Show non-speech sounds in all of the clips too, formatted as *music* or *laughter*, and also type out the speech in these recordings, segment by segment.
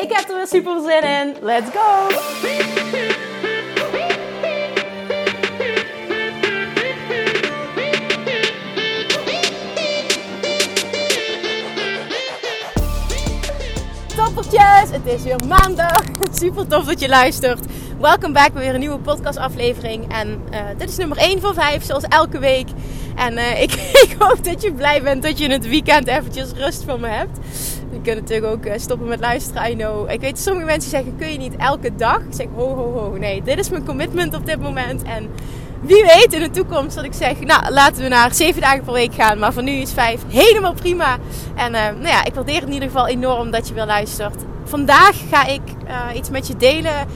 Ik heb er weer super zin in. Let's go! Toppertjes, het is weer maandag. *laughs* Super tof dat je luistert. Welkom back bij weer een nieuwe podcastaflevering. En uh, dit is nummer 1 van 5, zoals elke week. En uh, *laughs* ik, ik, hoop dat je blij bent dat je in het weekend eventjes rust van me hebt. Je kunt natuurlijk ook uh, stoppen met luisteren, I know. Ik weet, sommige mensen zeggen, kun je niet elke dag? Ik zeg, ho, ho, ho. Nee, dit is mijn commitment op dit moment. En wie weet in de toekomst dat ik zeg, nou, laten we naar 7 dagen per week gaan. Maar voor nu is 5 helemaal prima. En nou ja, ik waardeer in ieder geval enorm dat je weer luistert. Vandaag ga ik iets met je delen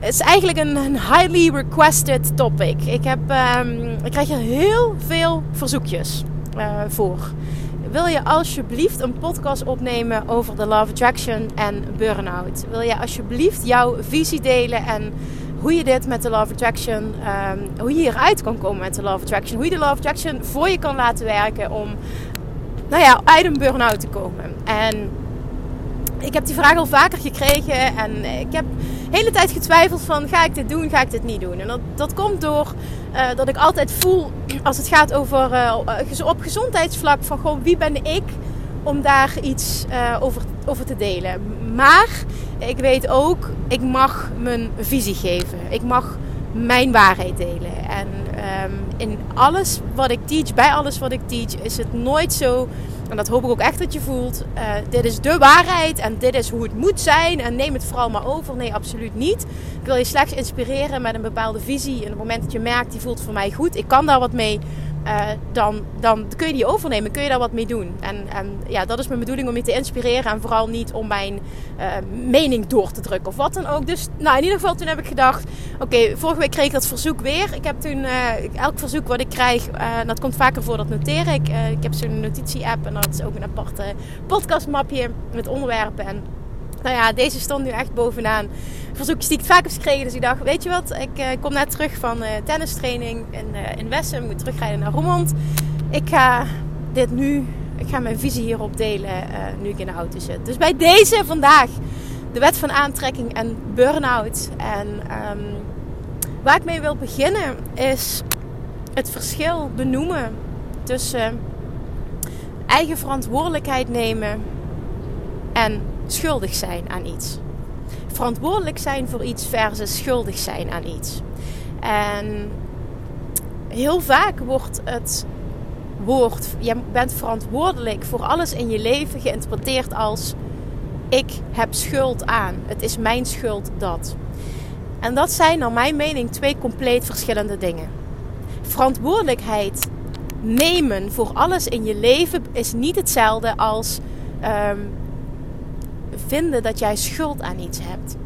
het is eigenlijk een, een, highly requested topic. Ik, heb, um, ik krijg er heel veel verzoekjes voor. Wil je alsjeblieft een podcast opnemen over de Love Attraction en Burnout? Wil je alsjeblieft jouw visie delen en hoe je dit met de Love Attraction, um, hoe je hieruit kan komen met de Love Attraction, hoe je de Love Attraction voor je kan laten werken om, nou ja, uit een burn-out te komen. En ik heb die vraag al vaker gekregen en ik heb hele tijd getwijfeld van ga ik dit doen, ga ik dit niet doen. En dat, dat komt door uh, dat ik altijd voel als het gaat over uh, op gezondheidsvlak van gewoon wie ben ik om daar iets over, over te delen. Maar ik weet ook, ik mag mijn visie geven. Ik mag mijn waarheid delen. En um, in alles wat ik teach, bij alles wat ik teach, is het nooit zo en dat hoop ik ook echt dat je voelt. Uh, dit is de waarheid en dit is hoe het moet zijn. En neem het vooral maar over. Nee, absoluut niet. Ik wil je slechts inspireren met een bepaalde visie. En op het moment dat je merkt, die voelt voor mij goed. Ik kan daar wat mee. Uh, dan, dan kun je die overnemen, kun je daar wat mee doen. En, ja, dat is mijn bedoeling om je te inspireren en vooral niet om mijn uh, mening door te drukken of wat dan ook. Dus nou, in ieder geval toen heb ik gedacht, oké, vorige week kreeg ik dat verzoek weer. Ik heb toen uh, elk verzoek wat ik krijg, dat komt vaker voor, dat noteer ik. ik heb zo'n notitie-app en dat is ook een aparte podcastmapje met onderwerpen en nou ja, deze stond nu echt bovenaan. Verzoekjes die ik vaak heb gekregen. Dus ik dacht, weet je wat, ik uh, kom net terug van uh, tennistraining in, uh, in Wessen. Ik moet terugrijden naar Roermond. Ik ga dit nu, ik ga mijn visie hierop delen nu ik in de auto zit. Dus bij deze vandaag de wet van aantrekking en burn-out. En um, waar ik mee wil beginnen is het verschil benoemen tussen eigen verantwoordelijkheid nemen en schuldig zijn aan iets. Verantwoordelijk zijn voor iets versus schuldig zijn aan iets. En heel vaak wordt het woord, je bent verantwoordelijk voor alles in je leven geïnterpreteerd als ik heb schuld aan. Het is mijn schuld dat. En dat zijn naar mijn mening twee compleet verschillende dingen. Verantwoordelijkheid nemen voor alles in je leven is niet hetzelfde als um, vinden dat jij schuld aan iets hebt.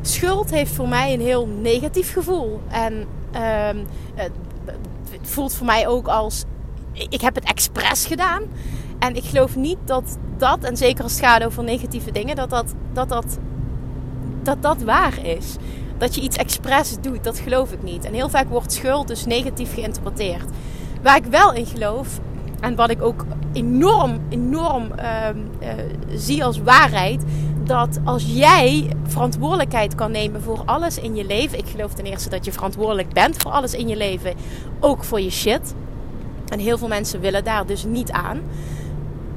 Schuld heeft voor mij een heel negatief gevoel. En uh, het voelt voor mij ook als ik heb het expres gedaan. En ik geloof niet dat dat, en zeker als het over negatieve dingen, dat dat, dat, dat, dat, dat waar is. Dat je iets expres doet, dat geloof ik niet. En heel vaak wordt schuld dus negatief geïnterpreteerd. Waar ik wel in geloof, en wat ik ook enorm, enorm uh, uh, zie als waarheid. Dat als jij verantwoordelijkheid kan nemen voor alles in je leven. Ik geloof ten eerste dat je verantwoordelijk bent voor alles in je leven. Ook voor je shit. En heel veel mensen willen daar dus niet aan.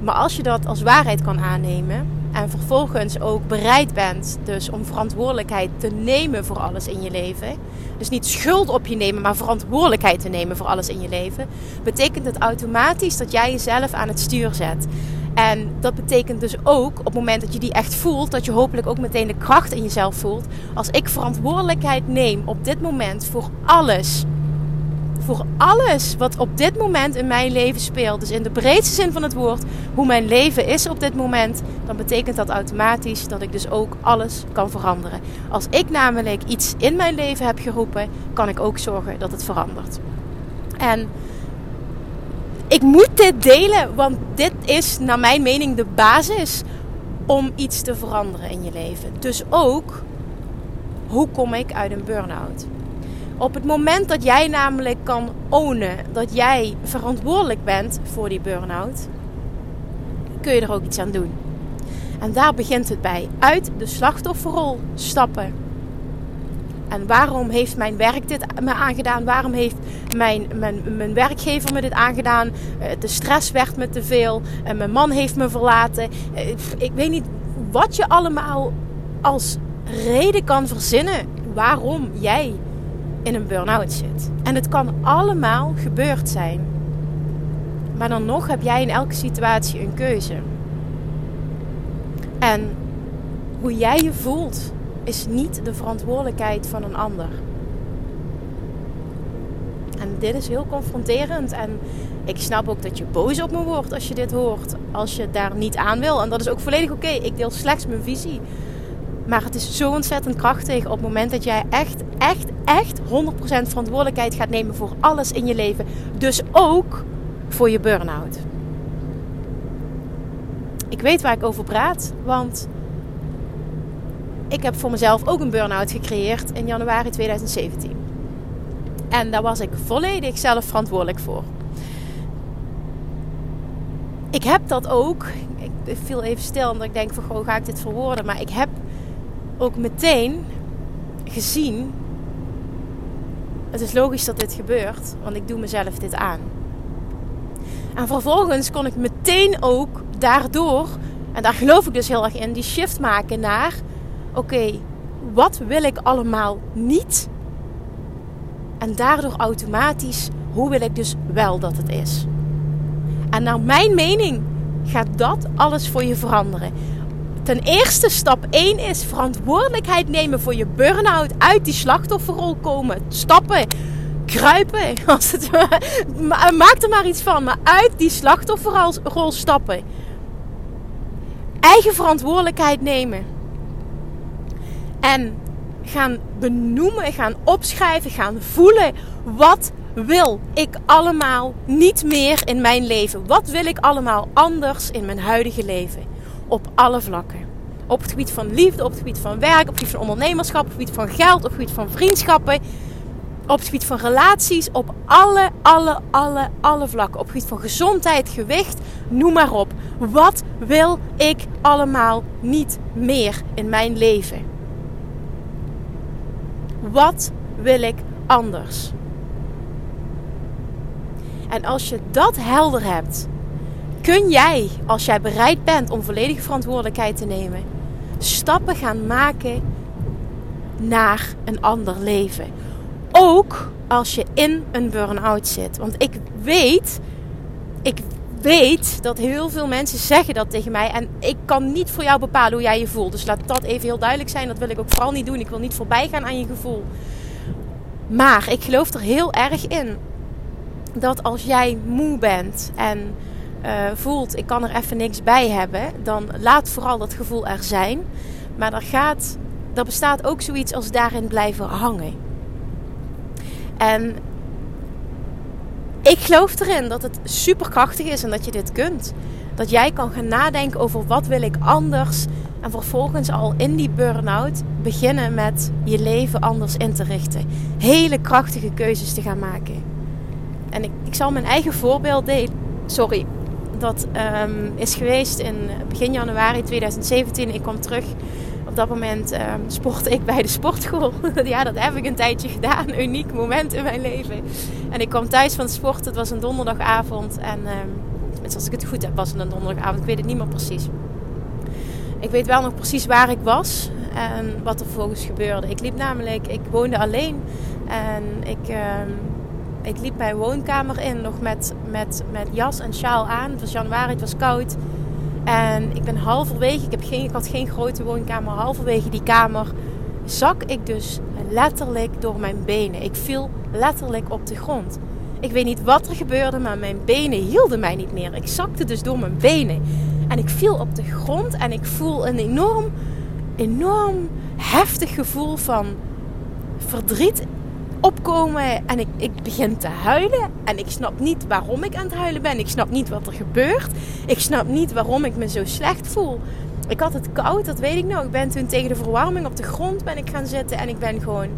Maar als je dat als waarheid kan aannemen en vervolgens ook bereid bent dus om verantwoordelijkheid te nemen voor alles in je leven. Dus niet schuld op je nemen, maar verantwoordelijkheid te nemen voor alles in je leven. Betekent het automatisch dat jij jezelf aan het stuur zet. En dat betekent dus ook op het moment dat je die echt voelt, dat je hopelijk ook meteen de kracht in jezelf voelt. Als ik verantwoordelijkheid neem op dit moment voor alles voor alles wat op dit moment in mijn leven speelt, dus in de breedste zin van het woord, hoe mijn leven is op dit moment, dan betekent dat automatisch dat ik dus ook alles kan veranderen. Als ik namelijk iets in mijn leven heb geroepen, kan ik ook zorgen dat het verandert. En ik moet dit delen, want dit is naar mijn mening de basis om iets te veranderen in je leven. Dus ook, hoe kom ik uit een burn-out? Op het moment dat jij namelijk kan ownen dat jij verantwoordelijk bent voor die burn-out, kun je er ook iets aan doen. En daar begint het bij. Uit de slachtofferrol stappen. En waarom heeft mijn werk dit me aangedaan? Waarom heeft mijn, mijn, mijn werkgever me dit aangedaan? Eh, de stress werd me te veel. En mijn man heeft me verlaten. Eh, ik weet niet wat je allemaal als reden kan verzinnen waarom jij in een burn-out zit. En het kan allemaal gebeurd zijn. Maar dan nog heb jij in elke situatie een keuze. En hoe jij je voelt is niet de verantwoordelijkheid van een ander. En dit is heel confronterend. En ik snap ook dat je boos op me wordt als je dit hoort. Als je daar niet aan wil. En dat is ook volledig oké. Ik deel slechts mijn visie. Maar het is zo ontzettend krachtig op het moment dat jij echt, echt, echt 100% verantwoordelijkheid gaat nemen voor alles in je leven. Dus ook voor je burn-out. Ik weet waar ik over praat, want ik heb voor mezelf ook een burn-out gecreëerd in januari 2017. En daar was ik volledig zelf verantwoordelijk voor. Ik heb dat ook. Ik viel even stil omdat ik denk van, goh, ga ik dit verwoorden? Maar ik heb ook meteen gezien. Het is logisch dat dit gebeurt, want ik doe mezelf dit aan. En vervolgens kon ik meteen ook daardoor, en daar geloof ik dus heel erg in, die shift maken naar: oké, wat wil ik allemaal niet? En daardoor automatisch, hoe wil ik dus wel dat het is? En naar mijn mening gaat dat alles voor je veranderen. Ten eerste, stap 1 is verantwoordelijkheid nemen voor je burn-out. Uit die slachtofferrol komen. Stappen. Kruipen. *laughs* Als het, maak er maar iets van. Maar uit die slachtofferrol stappen. Eigen verantwoordelijkheid nemen. En gaan benoemen, gaan opschrijven, gaan voelen. Wat wil ik allemaal niet meer in mijn leven? Wat wil ik allemaal anders in mijn huidige leven? Op alle vlakken. Op het gebied van liefde, op het gebied van werk, op het gebied van ondernemerschap, op het gebied van geld, op het gebied van vriendschappen. Op het gebied van relaties, op alle, alle, alle, alle vlakken. Op het gebied van gezondheid, gewicht, noem maar op. Wat wil ik allemaal niet meer in mijn leven? Wat wil ik anders? En als je dat helder hebt, kun jij, als jij bereid bent om volledige verantwoordelijkheid te nemen, stappen gaan maken naar een ander leven. Ook als je in een burn-out zit. Want ik weet, ik weet dat heel veel mensen zeggen dat tegen mij. En ik kan niet voor jou bepalen hoe jij je voelt. Dus laat dat even heel duidelijk zijn. Dat wil ik ook vooral niet doen. Ik wil niet voorbij gaan aan je gevoel. Maar ik geloof er heel erg in dat als jij moe bent en uh, voelt, ik kan er even niks bij hebben, dan laat vooral dat gevoel er zijn. Maar er, gaat, er bestaat ook zoiets als daarin blijven hangen. En ik geloof erin dat het superkrachtig is en dat je dit kunt. Dat jij kan gaan nadenken over wat wil ik anders. En vervolgens al in die burn-out beginnen met je leven anders in te richten. Hele krachtige keuzes te gaan maken. En ik, ik zal mijn eigen voorbeeld delen. Sorry, dat um, is geweest in begin januari 2017. Ik kwam terug. Op dat moment um, sportte ik bij de sportschool. *laughs* ja, dat heb ik een tijdje gedaan. Een *laughs* uniek moment in mijn leven. En ik kwam thuis van sport. Het was een donderdagavond. En um, als ik het goed heb, was het een donderdagavond. Ik weet het niet meer precies. Ik weet wel nog precies waar ik was en wat er vervolgens gebeurde. Ik liep namelijk, ik woonde alleen en ik, ik liep mijn woonkamer in nog met, met, met jas en sjaal aan. Het was januari, het was koud. En ik ben halverwege, ik, heb geen, ik had geen grote woonkamer, halverwege die kamer zak ik dus letterlijk door mijn benen. Ik viel letterlijk op de grond. Ik weet niet wat er gebeurde, maar mijn benen hielden mij niet meer. Ik zakte dus door mijn benen. En ik viel op de grond en ik voel een enorm, enorm heftig gevoel van verdriet opkomen. En ik, ik begin te huilen. En ik snap niet waarom ik aan het huilen ben. Ik snap niet wat er gebeurt. Ik snap niet waarom ik me zo slecht voel. Ik had het koud, dat weet ik nou. Ik ben toen tegen de verwarming op de grond ben ik gaan zitten. En ik ben gewoon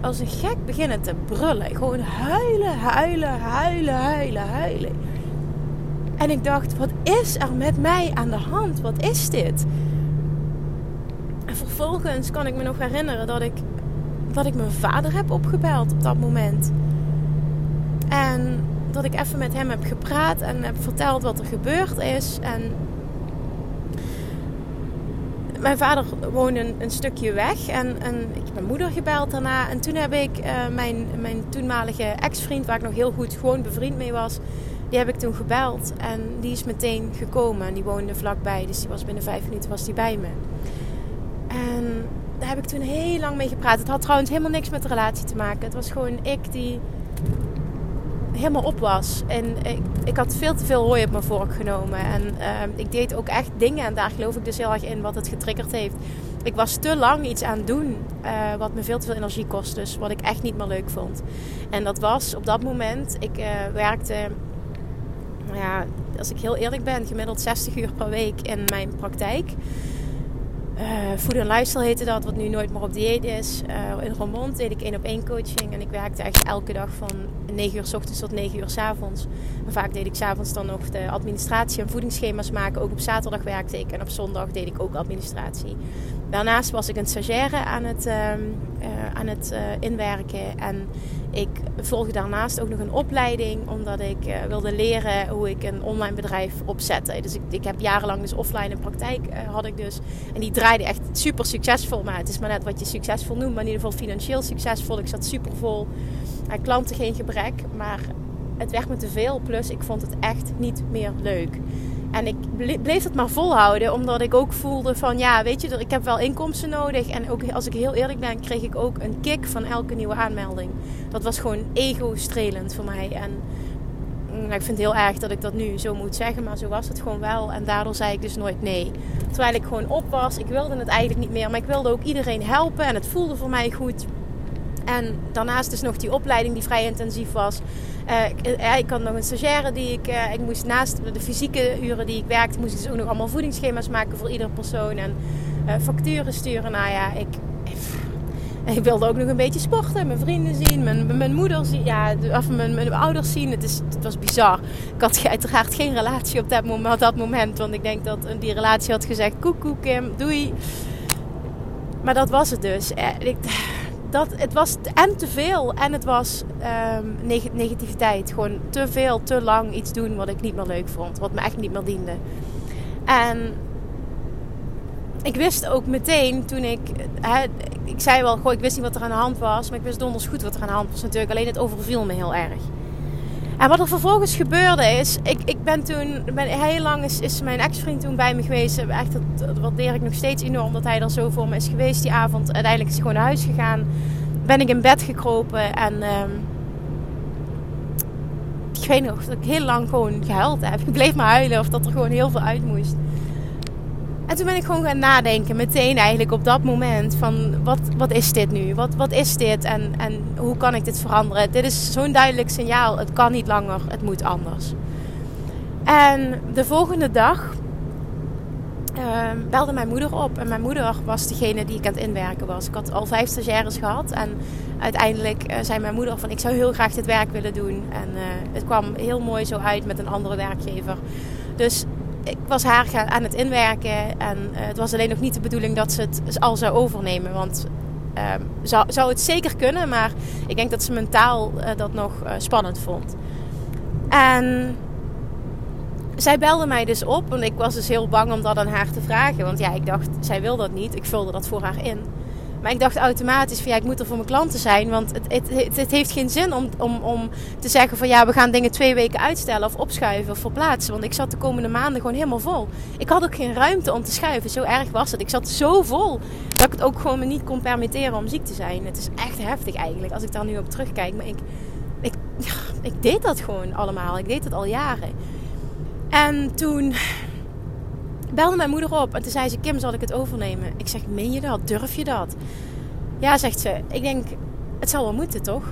als een gek beginnen te brullen. Gewoon huilen, huilen, huilen, huilen, huilen. En ik dacht, wat is er met mij aan de hand? Wat is dit? En vervolgens kan ik me nog herinneren dat ik, dat ik mijn vader heb opgebeld op dat moment. En dat ik even met hem heb gepraat en heb verteld wat er gebeurd is. En mijn vader woonde een, stukje weg en, en ik heb mijn moeder gebeld daarna. En toen heb ik uh, mijn, mijn toenmalige ex-vriend, waar ik nog heel goed gewoon bevriend mee was, die heb ik toen gebeld. En die is meteen gekomen en die woonde vlakbij. Dus die was binnen vijf minuten was die bij me. En daar heb ik toen heel lang mee gepraat. Het had trouwens helemaal niks met de relatie te maken. Het was gewoon ik die helemaal op was. En ik, ik had veel te veel hooi op mijn vork genomen. En uh, ik deed ook echt dingen. En daar geloof ik dus heel erg in wat het getriggerd heeft. Ik was te lang iets aan het doen uh, wat me veel te veel energie kost. Dus wat ik echt niet meer leuk vond. En dat was op dat moment. Ik uh, werkte, nou ja, als ik heel eerlijk ben, gemiddeld 60 uur per week in mijn praktijk. Uh, food en lifestyle heette dat, wat nu nooit meer op dieet is. Uh, in Roermond deed ik één op één coaching en ik werkte echt elke dag van 9 uur s ochtends tot 9 uur s avonds. En vaak deed ik s avonds dan nog de administratie en voedingsschema's maken. Ook op zaterdag werkte ik en op zondag deed ik ook administratie. Daarnaast was ik een stagiaire aan het, uh, aan het inwerken en ik volgde daarnaast ook nog een opleiding, omdat ik uh, wilde leren hoe ik een online bedrijf opzette. Dus ik, ik heb jarenlang dus offline een praktijk uh, had ik dus. En die draaide echt super succesvol. Maar het is maar net wat je succesvol noemt. Maar in ieder geval financieel succesvol. Ik zat super vol. En klanten geen gebrek. Maar het werd me te veel. Plus ik vond het echt niet meer leuk. En ik bleef het maar volhouden, omdat ik ook voelde van ja, weet je, ik heb wel inkomsten nodig. En ook als ik heel eerlijk ben, kreeg ik ook een kick van elke nieuwe aanmelding. Dat was gewoon ego-strelend voor mij. En mm, ik vind het heel erg dat ik dat nu zo moet zeggen, maar zo was het gewoon wel. En daardoor zei ik dus nooit nee. Terwijl ik gewoon op was, ik wilde het eigenlijk niet meer, maar ik wilde ook iedereen helpen en het voelde voor mij goed. En daarnaast dus nog die opleiding die vrij intensief was. Uh, ik, had nog een stagiaire die ik... Uh, ik moest naast de fysieke uren die ik werkte... moest ik dus ook nog allemaal voedingsschema's maken voor iedere persoon. En facturen sturen. Nou ja, ik... Ik wilde ook nog een beetje sporten, mijn vrienden zien, mijn, mijn moeder zien, ja, of mijn, mijn ouders zien. Het, is, het was bizar. Ik had uiteraard geen relatie op dat moment, dat moment, want ik denk dat die relatie had gezegd: Koekoe, Kim, doei. Maar dat was het dus. Ik, dat, het was en te veel en het was um, negativiteit. Gewoon te veel, te lang iets doen wat ik niet meer leuk vond. Wat me echt niet meer diende. En ik wist ook meteen toen ik... Hè, ik zei wel, goh, ik wist niet wat er aan de hand was. Maar ik wist donders goed wat er aan de hand was natuurlijk. Alleen het overviel me heel erg. En wat er vervolgens gebeurde is, ik, ik ben toen, ben, heel lang is, is mijn ex-vriend toen bij me geweest. Echt, dat, dat waardeer ik nog steeds enorm dat hij er zo voor me is geweest die avond. Uiteindelijk is hij gewoon naar huis gegaan. Ben ik in bed gekropen en um, ik weet nog dat ik heel lang gewoon gehuild heb. Ik bleef maar huilen of dat er gewoon heel veel uit moest. En toen ben ik gewoon gaan nadenken, meteen eigenlijk op dat moment van wat, wat is dit nu? Wat, wat is dit en, en hoe kan ik dit veranderen? Dit is zo'n duidelijk signaal, het kan niet langer, het moet anders. En de volgende dag uh, belde mijn moeder op. En mijn moeder was degene die ik aan het inwerken was. Ik had al vijf stagiaires gehad. En uiteindelijk uh, zei mijn moeder van ik zou heel graag dit werk willen doen. En uh, het kwam heel mooi zo uit met een andere werkgever. Dus ik was haar aan het inwerken. En uh, het was alleen nog niet de bedoeling dat ze het al zou overnemen. Want uh, zou, zou het zeker kunnen, maar ik denk dat ze mentaal uh, dat nog uh, spannend vond. En zij belde mij dus op. En ik was dus heel bang om dat aan haar te vragen. Want ja, ik dacht, zij wil dat niet. Ik vulde dat voor haar in. Maar ik dacht automatisch van ja, ik moet er voor mijn klanten zijn. Want het, het, het, heeft geen zin om, om, om te zeggen van ja, we gaan dingen twee weken uitstellen of opschuiven of verplaatsen. Want ik zat de komende maanden gewoon helemaal vol. Ik had ook geen ruimte om te schuiven. Zo erg was het. Ik zat zo vol dat ik het ook gewoon me niet kon permitteren om ziek te zijn. Het is echt heftig eigenlijk als ik daar nu op terugkijk. Maar ik, ik, ik deed dat gewoon allemaal. Ik deed het al jaren. En toen belde mijn moeder op en toen zei ze: Kim, zal ik het overnemen? Ik zeg: Meen je dat? Durf je dat? Ja, zegt ze. Ik denk, het zal wel moeten, toch?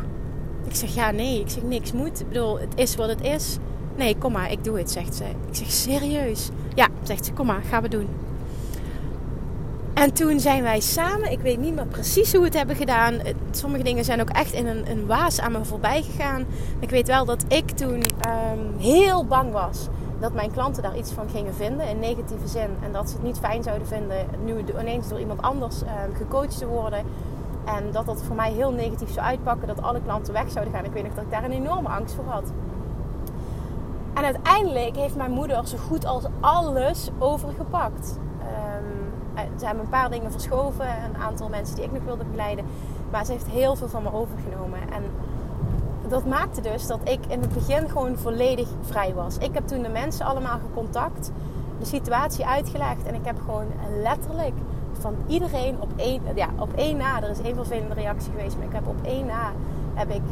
Ik zeg: Ja, nee. Ik zeg: Niks moet. Ik bedoel, het is wat het is. Nee, kom maar, ik doe het, zegt ze. Ik zeg: Serieus? Ja, zegt ze: Kom maar, gaan we doen. En toen zijn wij samen, ik weet niet meer precies hoe we het hebben gedaan. Sommige dingen zijn ook echt in een, een waas aan me voorbij gegaan. Ik weet wel dat ik toen um, heel bang was dat mijn klanten daar iets van gingen vinden in negatieve zin. En dat ze het niet fijn zouden vinden nu ineens door iemand anders uh, gecoacht te worden. En dat dat voor mij heel negatief zou uitpakken, dat alle klanten weg zouden gaan. Ik weet nog dat ik daar een enorme angst voor had. En uiteindelijk heeft mijn moeder zo goed als alles overgepakt. Um, ze hebben een paar dingen verschoven, een aantal mensen die ik nog wilde begeleiden. Maar ze heeft heel veel van me overgenomen. En dat maakte dus dat ik in het begin gewoon volledig vrij was. Ik heb toen de mensen allemaal gecontact, de situatie uitgelegd en ik heb gewoon letterlijk van iedereen op één, ja, op één na, er is één vervelende reactie geweest, maar ik heb op één na heb ik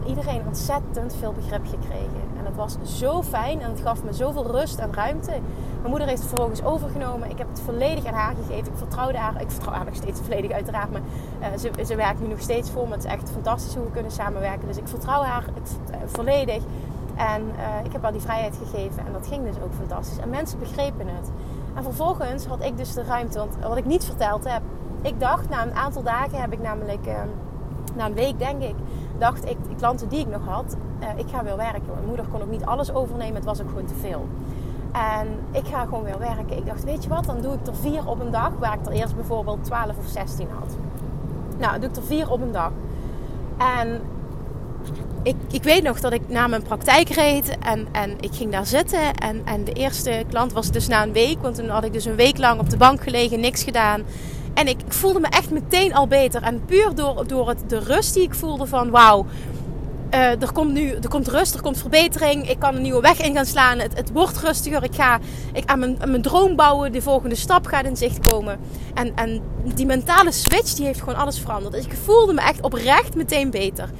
van iedereen ontzettend veel begrip gekregen. En dat was zo fijn en het gaf me zoveel rust en ruimte. Mijn moeder heeft het vervolgens overgenomen. Ik heb het volledig aan haar gegeven. Ik vertrouwde haar. Ik vertrouw haar nog steeds volledig uiteraard. Maar uh, ze, ze werkt nu nog steeds voor me. Het is echt fantastisch hoe we kunnen samenwerken. Dus ik vertrouw haar het, uh, volledig. En uh, ik heb haar die vrijheid gegeven. En dat ging dus ook fantastisch. En mensen begrepen het. En vervolgens had ik dus de ruimte. Want wat ik niet verteld heb. Ik dacht na een aantal dagen heb ik namelijk... na een week denk ik dacht ik, de klanten die ik nog had, uh, ik ga weer werken. Mijn moeder kon ook niet alles overnemen, het was ook gewoon te veel. En ik ga gewoon weer werken. Ik dacht, weet je wat, dan doe ik er vier op een dag, waar ik er eerst bijvoorbeeld 12 of 16 had. Nou, doe ik er vier op een dag. En ik, ik weet nog dat ik naar mijn praktijk reed en, en ik ging daar zitten. En, en de eerste klant was dus na een week, want toen had ik dus een week lang op de bank gelegen, niks gedaan. En ik, voelde me echt meteen al beter. En puur door, door het, de rust die ik voelde van wauw. Uh, er komt nu er komt rust, er komt verbetering. Ik kan een nieuwe weg in gaan slaan. Het, het wordt rustiger. Ik ga ik aan, mijn, aan mijn droom bouwen. De volgende stap gaat in zicht komen. En, en die mentale switch die heeft gewoon alles veranderd. Dus ik voelde me echt oprecht meteen beter.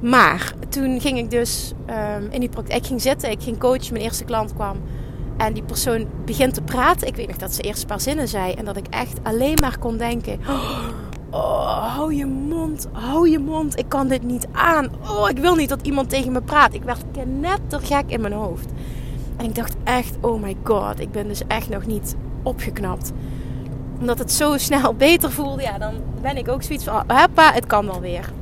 Maar toen ging ik dus um, in die praktijk. Ik ging zitten, ik ging coachen. Mijn eerste klant kwam. En die persoon begint te praten. Ik weet nog dat ze eerst een paar zinnen zei. En dat ik echt alleen maar kon denken. Oh, hou je mond, hou je mond. Ik kan dit niet aan. Oh, ik wil niet dat iemand tegen me praat. Ik werd knettergek in mijn hoofd. En ik dacht echt, oh my god. Ik ben dus echt nog niet opgeknapt. Omdat het zo snel beter voelde. Ja, dan ben ik ook zoiets van, hoppa, het kan wel weer.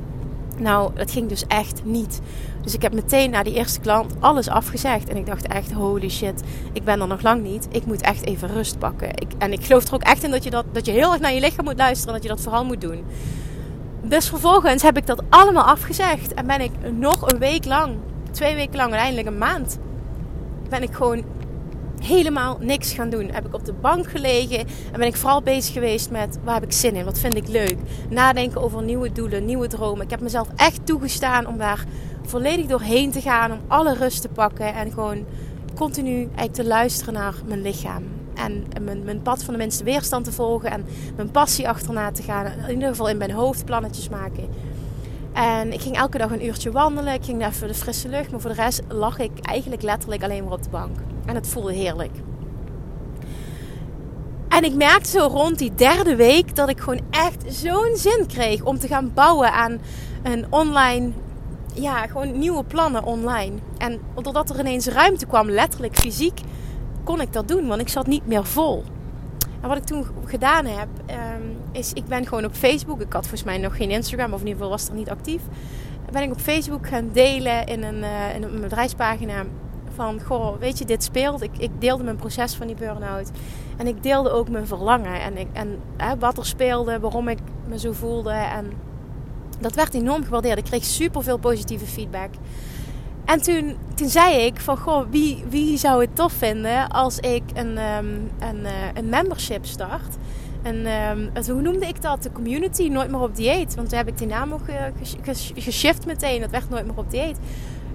Nou, dat ging dus echt niet. Dus ik heb meteen na die eerste klant alles afgezegd. En ik dacht echt, holy shit, ik ben er nog lang niet. Ik moet echt even rust pakken. Ik, en ik geloof er ook echt in dat je, dat, dat je heel erg naar je lichaam moet luisteren. En dat je dat vooral moet doen. Dus vervolgens heb ik dat allemaal afgezegd. En ben ik nog een week lang, twee weken lang, uiteindelijk een maand, ben ik gewoon helemaal niks gaan doen. Heb ik op de bank gelegen en ben ik vooral bezig geweest met waar heb ik zin in, wat vind ik leuk. Nadenken over nieuwe doelen, nieuwe dromen. Ik heb mezelf echt toegestaan om daar volledig doorheen te gaan, om alle rust te pakken en gewoon continu eigenlijk te luisteren naar mijn lichaam. En mijn, mijn pad van de minste weerstand te volgen en mijn passie achterna te gaan. In ieder geval in mijn hoofd plannetjes maken. En ik ging elke dag een uurtje wandelen. Ik ging even de frisse lucht. Maar voor de rest lag ik eigenlijk letterlijk alleen maar op de bank. En het voelde heerlijk. En ik merkte zo rond die derde week dat ik gewoon echt zo'n zin kreeg om te gaan bouwen aan een online, ja, gewoon nieuwe plannen online. En doordat er ineens ruimte kwam, letterlijk fysiek, kon ik dat doen, want ik zat niet meer vol. En wat ik toen gedaan heb, um, is ik ben gewoon op Facebook. Ik had volgens mij nog geen Instagram, of in ieder geval was er niet actief. Ben ik op Facebook gaan delen in een, uh, in een bedrijfspagina van, goh, weet je, dit speelt. Ik, ik deelde mijn proces van die burn-out. En ik deelde ook mijn verlangen. En, ik, en hè, wat er speelde, waarom ik me zo voelde. En dat werd enorm gewaardeerd. Ik kreeg super veel positieve feedback. En toen, toen zei ik van, goh, wie, wie zou het tof vinden als ik een, um, een, uh, een membership start een, um, hoe noemde ik dat? De community, nooit meer op dieet. Want toen heb ik die naam ook uh, geshift meteen. Dat werd nooit meer op dieet.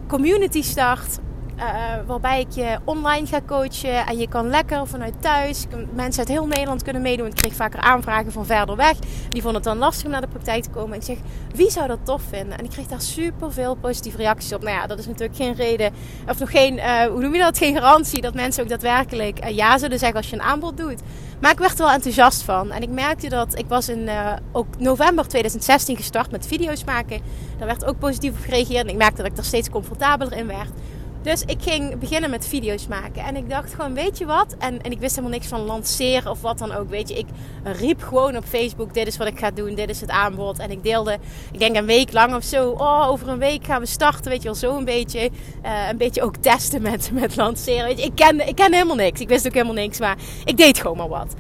Community start. Uh, waarbij ik je online ga coachen en je kan lekker vanuit thuis. Mensen uit heel Nederland kunnen meedoen. Ik kreeg vaker aanvragen van verder weg. Die vonden het dan lastig om naar de praktijk te komen. Ik zeg, wie zou dat tof vinden? En ik kreeg daar super veel positieve reacties op. Nou ja, dat is natuurlijk geen reden, of nog geen, uh, hoe noem je dat? Geen garantie dat mensen ook daadwerkelijk uh, ja zullen zeggen als je een aanbod doet. Maar ik werd er wel enthousiast van. En ik merkte dat ik was in ook november 2016 gestart met video's maken. Daar werd ook positief op gereageerd. En ik merkte dat ik er steeds comfortabeler in werd. Dus ik ging beginnen met video's maken. En ik dacht gewoon, weet je wat? En, en ik wist helemaal niks van lanceren of wat dan ook. Weet je, ik riep gewoon op Facebook: dit is wat ik ga doen, dit is het aanbod. En ik deelde, ik denk een week lang of zo. Oh, over een week gaan we starten. Weet je wel, zo een beetje. Uh, een beetje ook testen met, met lanceren. Weet je, ik kende, ik kende helemaal niks. Ik wist ook helemaal niks, maar ik deed gewoon maar wat.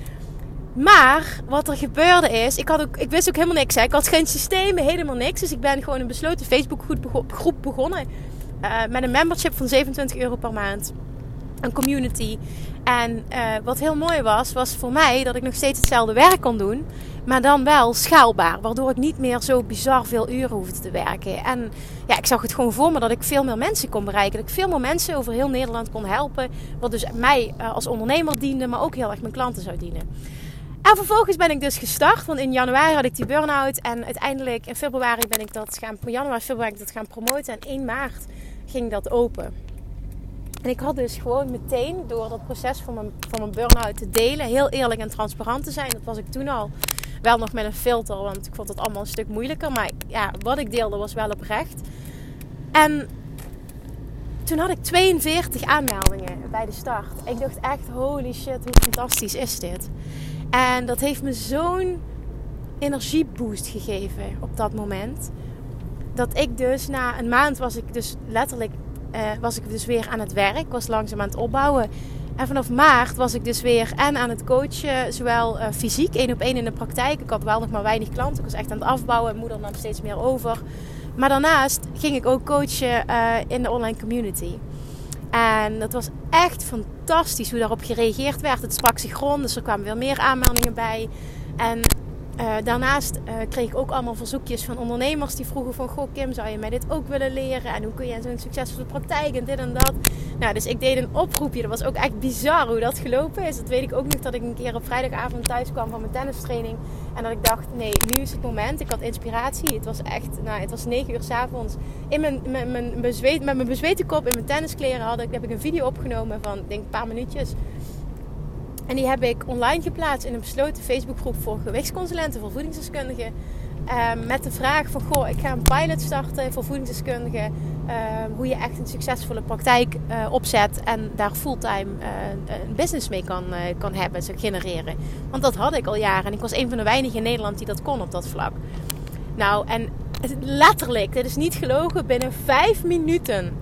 Maar wat er gebeurde is, ik, had ook, ik wist ook helemaal niks. Ik had geen systeem, helemaal niks. Dus ik ben gewoon een besloten Facebookgroep begonnen uh, met een membership van 27 euro per maand. Een community. En uh, wat heel mooi was, was voor mij dat ik nog steeds hetzelfde werk kon doen. Maar dan wel schaalbaar. Waardoor ik niet meer zo bizar veel uren hoefde te werken. En ja, ik zag het gewoon voor me dat ik veel meer mensen kon bereiken. Dat ik veel meer mensen over heel Nederland kon helpen. Wat dus mij uh, als ondernemer diende, maar ook heel erg mijn klanten zou dienen. En vervolgens ben ik dus gestart. Want in januari had ik die burn-out. En uiteindelijk in februari ben ik dat gaan, januari, februari ben ik dat gaan promoten. En 1 maart ging dat open. En ik had dus gewoon meteen door dat proces van mijn, van mijn burn-out te delen, heel eerlijk en transparant te zijn. Dat was ik toen al. Wel nog met een filter, want ik vond het allemaal een stuk moeilijker. Maar ja, wat ik deelde was wel oprecht. En toen had ik 42 aanmeldingen bij de start. Ik dacht echt, holy shit, hoe fantastisch is dit? En dat heeft me zo'n energieboost gegeven op dat moment dat ik dus na een maand was ik dus letterlijk uh, was ik dus weer aan het werk. Was langzaam aan het opbouwen. En vanaf maart was ik dus weer en aan het coachen, zowel uh, fysiek, één op één in de praktijk. Ik had wel nog maar weinig klanten. Ik was echt aan het afbouwen. en moeder nam steeds meer over. Maar daarnaast ging ik ook coachen uh, in de online community. En dat was echt fantastisch hoe daarop gereageerd werd. Het sprak zich rond, dus er kwamen weer meer aanmeldingen bij. En uh, daarnaast uh, kreeg ik ook allemaal verzoekjes van ondernemers die vroegen van... Goh Kim, zou je mij dit ook willen leren? En hoe kun je in zo'n succesvolle praktijk en dit en dat? Nou, dus ik deed een oproepje. Dat was ook echt bizar hoe dat gelopen is. Dat weet ik ook nog dat ik een keer op vrijdagavond thuis kwam van mijn tennistraining. En dat ik dacht, nee, nu is het moment. Ik had inspiratie. Het was echt, nou, het was negen uur s'avonds. In mijn, mijn, mijn met mijn bezweten kop in mijn tenniskleren had ik, heb ik een video opgenomen van, denk een paar minuutjes... En die heb ik online geplaatst in een besloten Facebookgroep voor gewichtsconsulenten, voor voedingsdeskundigen. Um, met de vraag van, goh, ik ga een pilot starten voor voedingsdeskundigen. Um, hoe je echt een succesvolle praktijk uh, opzet en daar fulltime uh, een business mee kan, uh, kan hebben, zo genereren. Want dat had ik al jaren en ik was een van de weinigen in Nederland die dat kon op dat vlak. Nou, en letterlijk, dit is niet gelogen, binnen vijf minuten.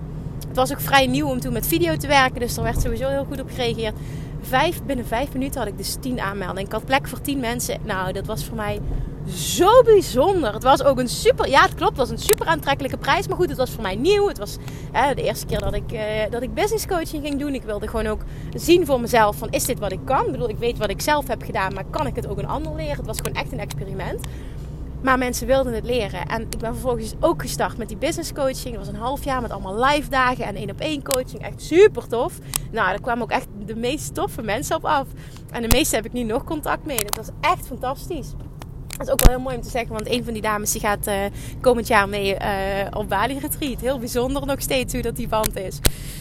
Het was ook vrij nieuw om toen met video te werken, dus er werd sowieso heel goed op gereageerd vijf, binnen vijf minuten had ik dus tien aanmeldingen. Ik had plek voor tien mensen. Nou, dat was voor mij zo bijzonder. Het was ook een super, ja het klopt, het was een super aantrekkelijke prijs. Maar goed, het was voor mij nieuw. Het was hè, de eerste keer dat ik, uh, dat ik business coaching ging doen. Ik wilde gewoon ook zien voor mezelf van is dit wat ik kan? Ik bedoel, ik weet wat ik zelf heb gedaan, maar kan ik het ook een ander leren? Het was gewoon echt een experiment. Maar mensen wilden het leren. En ik ben vervolgens ook gestart met die business coaching. Dat was een half jaar met allemaal live dagen en één op één coaching. Echt super tof. Nou, daar kwamen ook echt de meest toffe mensen op af. En de meeste heb ik nu nog contact mee. Dat was echt fantastisch. Dat is ook wel heel mooi om te zeggen, want een van die dames die gaat uh, komend jaar mee uh, op Bali Retreat. Heel bijzonder nog steeds hoe dat die band is.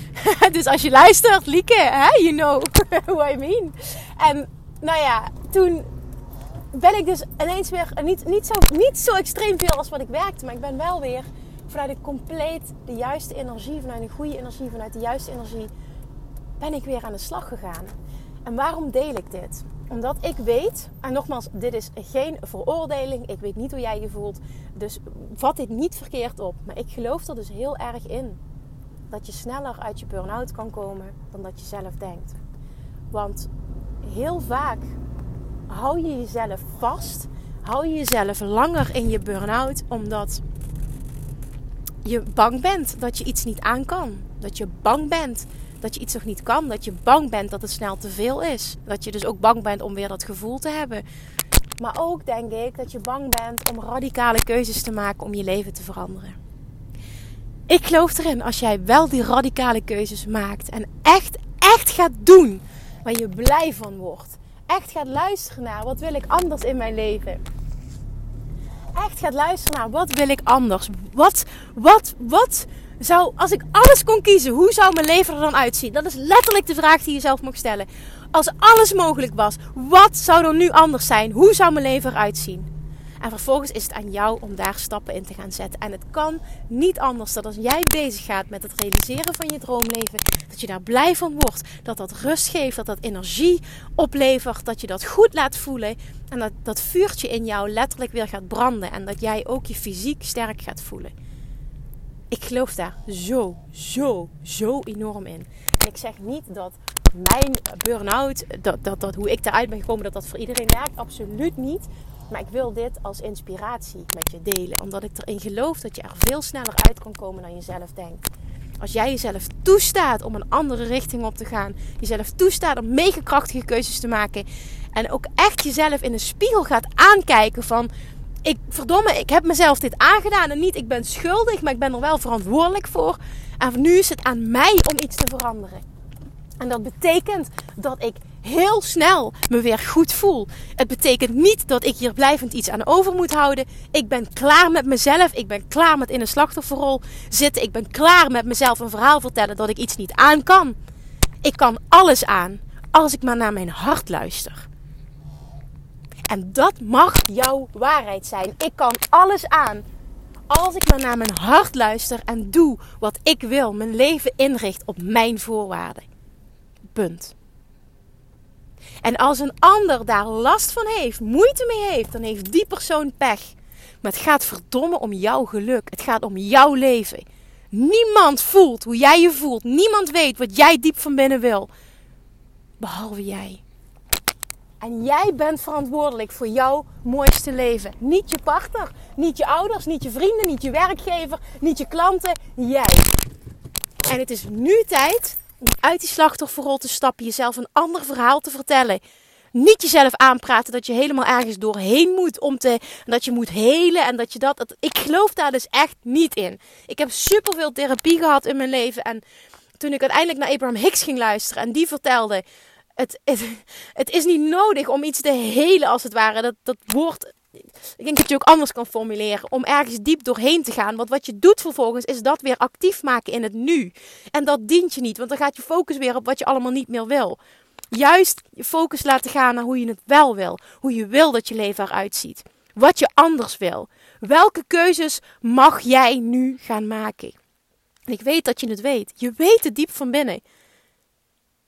*laughs* dus als je luistert, Lieke, hè, you know *laughs* what I mean. En nou ja, toen ben ik dus ineens weer niet, niet, zo, niet zo extreem veel als wat ik werkte. Maar ik ben wel weer vanuit een compleet de juiste energie, vanuit een goede energie, vanuit de juiste energie, ben ik weer aan de slag gegaan. En waarom deel ik dit? Omdat ik weet, en nogmaals, dit is geen veroordeling. Ik weet niet hoe jij je voelt. Dus vat dit niet verkeerd op. Maar ik geloof er dus heel erg in dat je sneller uit je burn-out kan komen dan dat je zelf denkt. Want heel vaak hou je jezelf vast. Hou je jezelf langer in je burn-out omdat je bang bent dat je iets niet aan kan. Dat je bang bent dat je iets nog niet kan. Dat je bang bent dat het snel te veel is. Dat je dus ook bang bent om weer dat gevoel te hebben. Maar ook denk ik dat je bang bent om radicale keuzes te maken om je leven te veranderen. Ik geloof erin als jij wel die radicale keuzes maakt en echt, echt gaat doen waar je blij van wordt. Echt gaat luisteren naar wat wil ik anders in mijn leven. Echt gaat luisteren naar wat wil ik anders. Wat, wat, wat zou, als ik alles kon kiezen, hoe zou mijn leven er dan uitzien? Dat is letterlijk de vraag die je zelf mag stellen. Als alles mogelijk was, wat zou er nu anders zijn? Hoe zou mijn leven eruit zien? En vervolgens is het aan jou om daar stappen in te gaan zetten. En het kan niet anders dan als jij bezig gaat met het realiseren van je droomleven, dat je daar blij van wordt, dat dat rust geeft, dat dat energie oplevert, dat je dat goed laat voelen en dat dat vuurtje in jou letterlijk weer gaat branden en dat jij ook je fysiek sterk gaat voelen. Ik geloof daar zo, zo, zo enorm in. En ik zeg niet dat mijn burn-out, dat, dat, dat hoe ik daaruit ben gekomen, dat dat voor iedereen werkt. Absoluut niet. Maar ik wil dit als inspiratie met je delen. Omdat ik erin geloof dat je er veel sneller uit kan komen dan je zelf denkt. Als jij jezelf toestaat om een andere richting op te gaan. Jezelf toestaat om mega krachtige keuzes te maken. En ook echt jezelf in de spiegel gaat aankijken van... Ik, verdomme, ik heb mezelf dit aangedaan en niet ik ben schuldig, maar ik ben er wel verantwoordelijk voor. En nu is het aan mij om iets te veranderen. En dat betekent dat ik heel snel me weer goed voel. Het betekent niet dat ik hier blijvend iets aan over moet houden. Ik ben klaar met mezelf. Ik ben klaar met in een slachtofferrol zitten. Ik ben klaar met mezelf een verhaal vertellen dat ik iets niet aan kan. Ik kan alles aan als ik maar naar mijn hart luister. En dat mag jouw waarheid zijn. Ik kan alles aan als ik maar naar mijn hart luister en doe wat ik wil. Mijn leven inricht op mijn voorwaarden. Punt. En als een ander daar last van heeft, moeite mee heeft, dan heeft die persoon pech. Maar het gaat verdomme om jouw geluk. Het gaat om jouw leven. Niemand voelt hoe jij je voelt. Niemand weet wat jij diep van binnen wil. Behalve jij. En jij bent verantwoordelijk voor jouw mooiste leven. Niet je partner, niet je ouders, niet je vrienden, niet je werkgever, niet je klanten. Jij. En het is nu tijd uit die slachtofferrol te stappen, jezelf een ander verhaal te vertellen. Niet jezelf aanpraten dat je helemaal ergens doorheen moet om te. Dat je moet helen en dat je dat, dat. Ik geloof daar dus echt niet in. Ik heb superveel therapie gehad in mijn leven. En toen ik uiteindelijk naar Abraham Hicks ging luisteren en die vertelde. Het, het, het is niet nodig om iets te helen als het ware. Dat, dat woord ik denk dat je ook anders kan formuleren. Om ergens diep doorheen te gaan. Want wat je doet vervolgens is dat weer actief maken in het nu. En dat dient je niet. Want dan gaat je focus weer op wat je allemaal niet meer wil. Juist je focus laten gaan naar hoe je het wel wil. Hoe je wil dat je leven eruit ziet. Wat je anders wil. Welke keuzes mag jij nu gaan maken? En ik weet dat je het weet. Je weet het diep van binnen.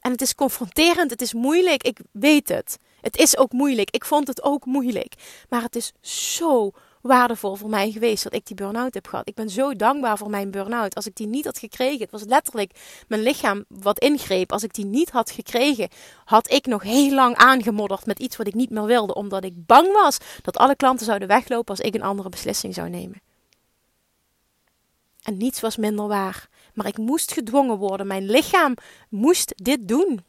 En het is confronterend, het is moeilijk, ik weet het. Het is ook moeilijk. Ik vond het ook moeilijk. Maar het is zo waardevol voor mij geweest dat ik die burn-out heb gehad. Ik ben zo dankbaar voor mijn burn-out. Als ik die niet had gekregen, het was letterlijk mijn lichaam wat ingreep. Als ik die niet had gekregen, had ik nog heel lang aangemodderd met iets wat ik niet meer wilde. Omdat ik bang was dat alle klanten zouden weglopen als ik een andere beslissing zou nemen. En niets was minder waar. Maar ik moest gedwongen worden. Mijn lichaam moest dit doen.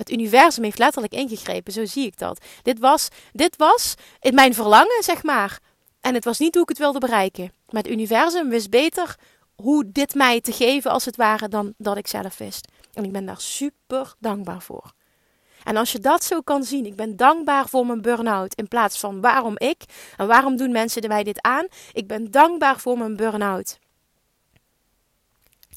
Het universum heeft letterlijk ingegrepen, zo zie ik dat. Dit was, dit was mijn verlangen, zeg maar. En het was niet hoe ik het wilde bereiken. Maar het universum wist beter hoe dit mij te geven, als het ware, dan dat ik zelf wist. En ik ben daar super dankbaar voor. En als je dat zo kan zien, ik ben dankbaar voor mijn burn-out in plaats van waarom ik en waarom doen mensen mij dit aan. Ik ben dankbaar voor mijn burn-out.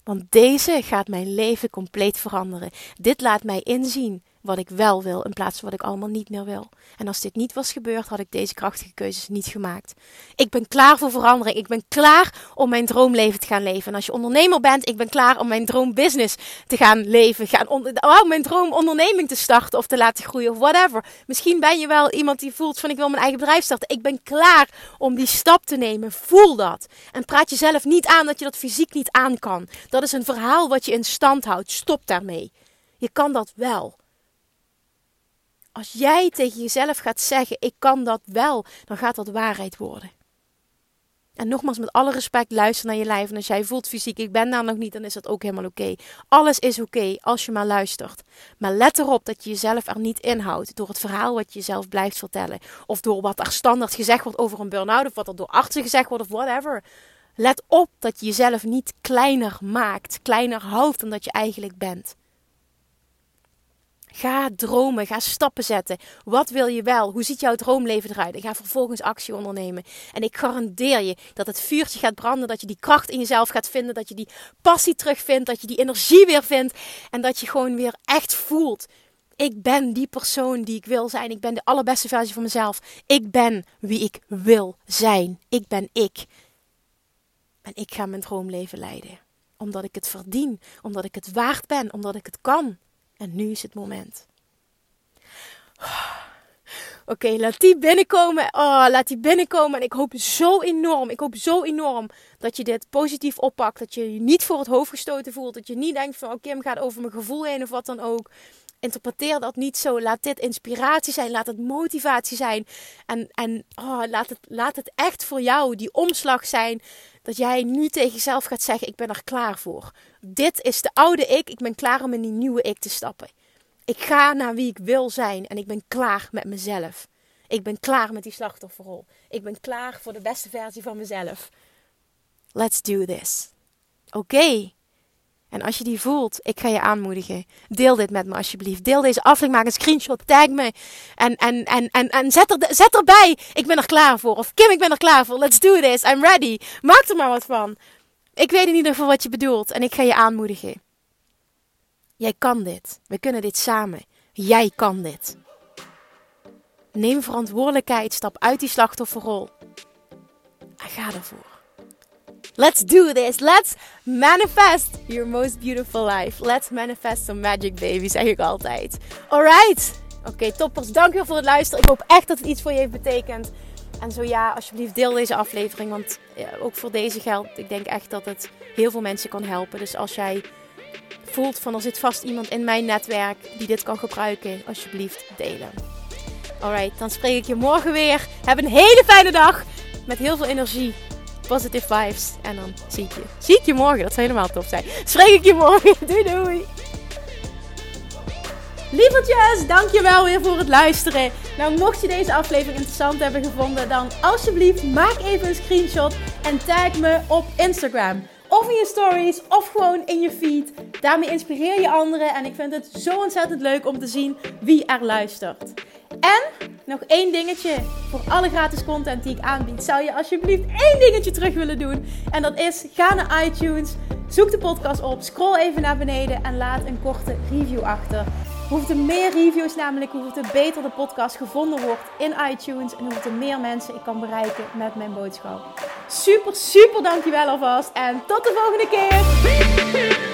Want deze gaat mijn leven compleet veranderen. Dit laat mij inzien wat ik wel wil in plaats van wat ik allemaal niet meer wil. En als dit niet was gebeurd, had ik deze krachtige keuzes niet gemaakt. Ik ben klaar voor verandering. Ik ben klaar om mijn droomleven te gaan leven. En als je ondernemer bent, ik ben klaar om mijn droombusiness te gaan leven. Gaan oh, mijn droomonderneming te starten of te laten groeien of whatever. Misschien ben je wel iemand die voelt van ik wil mijn eigen bedrijf starten. Ik ben klaar om die stap te nemen. Voel dat. En praat jezelf niet aan dat je dat fysiek niet aan kan. Dat is een verhaal wat je in stand houdt. Stop daarmee. Je kan dat wel. Als jij tegen jezelf gaat zeggen: Ik kan dat wel, dan gaat dat waarheid worden. En nogmaals, met alle respect, luister naar je lijf. En als jij voelt fysiek, ik ben daar nog niet, dan is dat ook helemaal oké. Alles is oké als je maar luistert. Maar let erop dat je jezelf er niet inhoudt door het verhaal wat je jezelf blijft vertellen. Of door wat er standaard gezegd wordt over een burn-out, of wat er door artsen gezegd wordt, of whatever. Let op dat je jezelf niet kleiner maakt, kleiner houdt dan dat je eigenlijk bent. Ga dromen, ga stappen zetten. Wat wil je wel? Hoe ziet jouw droomleven eruit? En ga vervolgens actie ondernemen. En ik garandeer je dat het vuurtje gaat branden, dat je die kracht in jezelf gaat vinden, dat je die passie terugvindt, dat je die energie weer vindt en dat je gewoon weer echt voelt. Ik ben die persoon die ik wil zijn. Ik ben de allerbeste versie van mezelf. Ik ben wie ik wil zijn. Ik ben ik. En ik ga mijn droomleven leiden. Omdat ik het verdien, omdat ik het waard ben, omdat ik het kan. En nu is het moment. Oké, laat die binnenkomen. Oh, laat die binnenkomen. En ik hoop zo enorm, ik hoop zo enorm dat je dit positief oppakt. Dat je je niet voor het hoofd gestoten voelt. Dat je niet denkt van, oh Kim gaat over mijn gevoel heen of wat dan ook. Interpreteer dat niet zo. Laat dit inspiratie zijn. Laat het motivatie zijn. En, en oh, laat, het, laat het echt voor jou die omslag zijn. Dat jij nu tegen jezelf gaat zeggen: Ik ben er klaar voor. Dit is de oude ik. Ik ben klaar om in die nieuwe ik te stappen. Ik ga naar wie ik wil zijn. En ik ben klaar met mezelf. Ik ben klaar met die slachtofferrol. Ik ben klaar voor de beste versie van mezelf. Let's do this. Oké. En als je die voelt, ik ga je aanmoedigen. Deel dit met me alsjeblieft. Deel deze aflevering, maak een screenshot, tag me. En, en, en, en, en zet, er, zet erbij, ik ben er klaar voor. Of Kim, ik ben er klaar voor. Let's do this, I'm ready. Maak er maar wat van. Ik weet in ieder geval wat je bedoelt en ik ga je aanmoedigen. Jij kan dit. We kunnen dit samen. Jij kan dit. Neem verantwoordelijkheid, stap uit die slachtofferrol. En ga ervoor. Let's do this. Let's manifest your most beautiful life. Let's manifest some magic, baby, zeg ik altijd. Alright. Oké, toppers. Dankjewel voor het luisteren. Ik hoop echt dat het iets voor je heeft betekend. En zo ja, alsjeblieft deel deze aflevering. Want ook voor deze geldt, ik denk echt dat het heel veel mensen kan helpen. Dus als jij voelt van er zit vast iemand in mijn netwerk die dit kan gebruiken, alsjeblieft delen. Alright, dan spreek ik je morgen weer. Heb een hele fijne dag met heel veel energie positive vibes. En dan zie ik je. Zie ik je morgen. Dat zou helemaal tof zijn. Spreek ik je morgen. *laughs* Doei doei. Lievertjes, dankjewel weer voor het luisteren. Nou, mocht je deze aflevering interessant hebben gevonden, dan alsjeblieft maak even een screenshot en tag me op Instagram. Of in je stories, of gewoon in je feed. Daarmee inspireer je anderen en ik vind het zo ontzettend leuk om te zien wie er luistert. En nog één dingetje voor alle gratis content die ik aanbied. Zou je alsjeblieft één dingetje terug willen doen? En dat is: ga naar iTunes, zoek de podcast op, scroll even naar beneden en laat een korte review achter. Hoeveel te meer reviews namelijk, hoeveel te beter de podcast gevonden wordt in iTunes. En hoeveel te meer mensen ik kan bereiken met mijn boodschap. Super, super dankjewel alvast. En tot de volgende keer.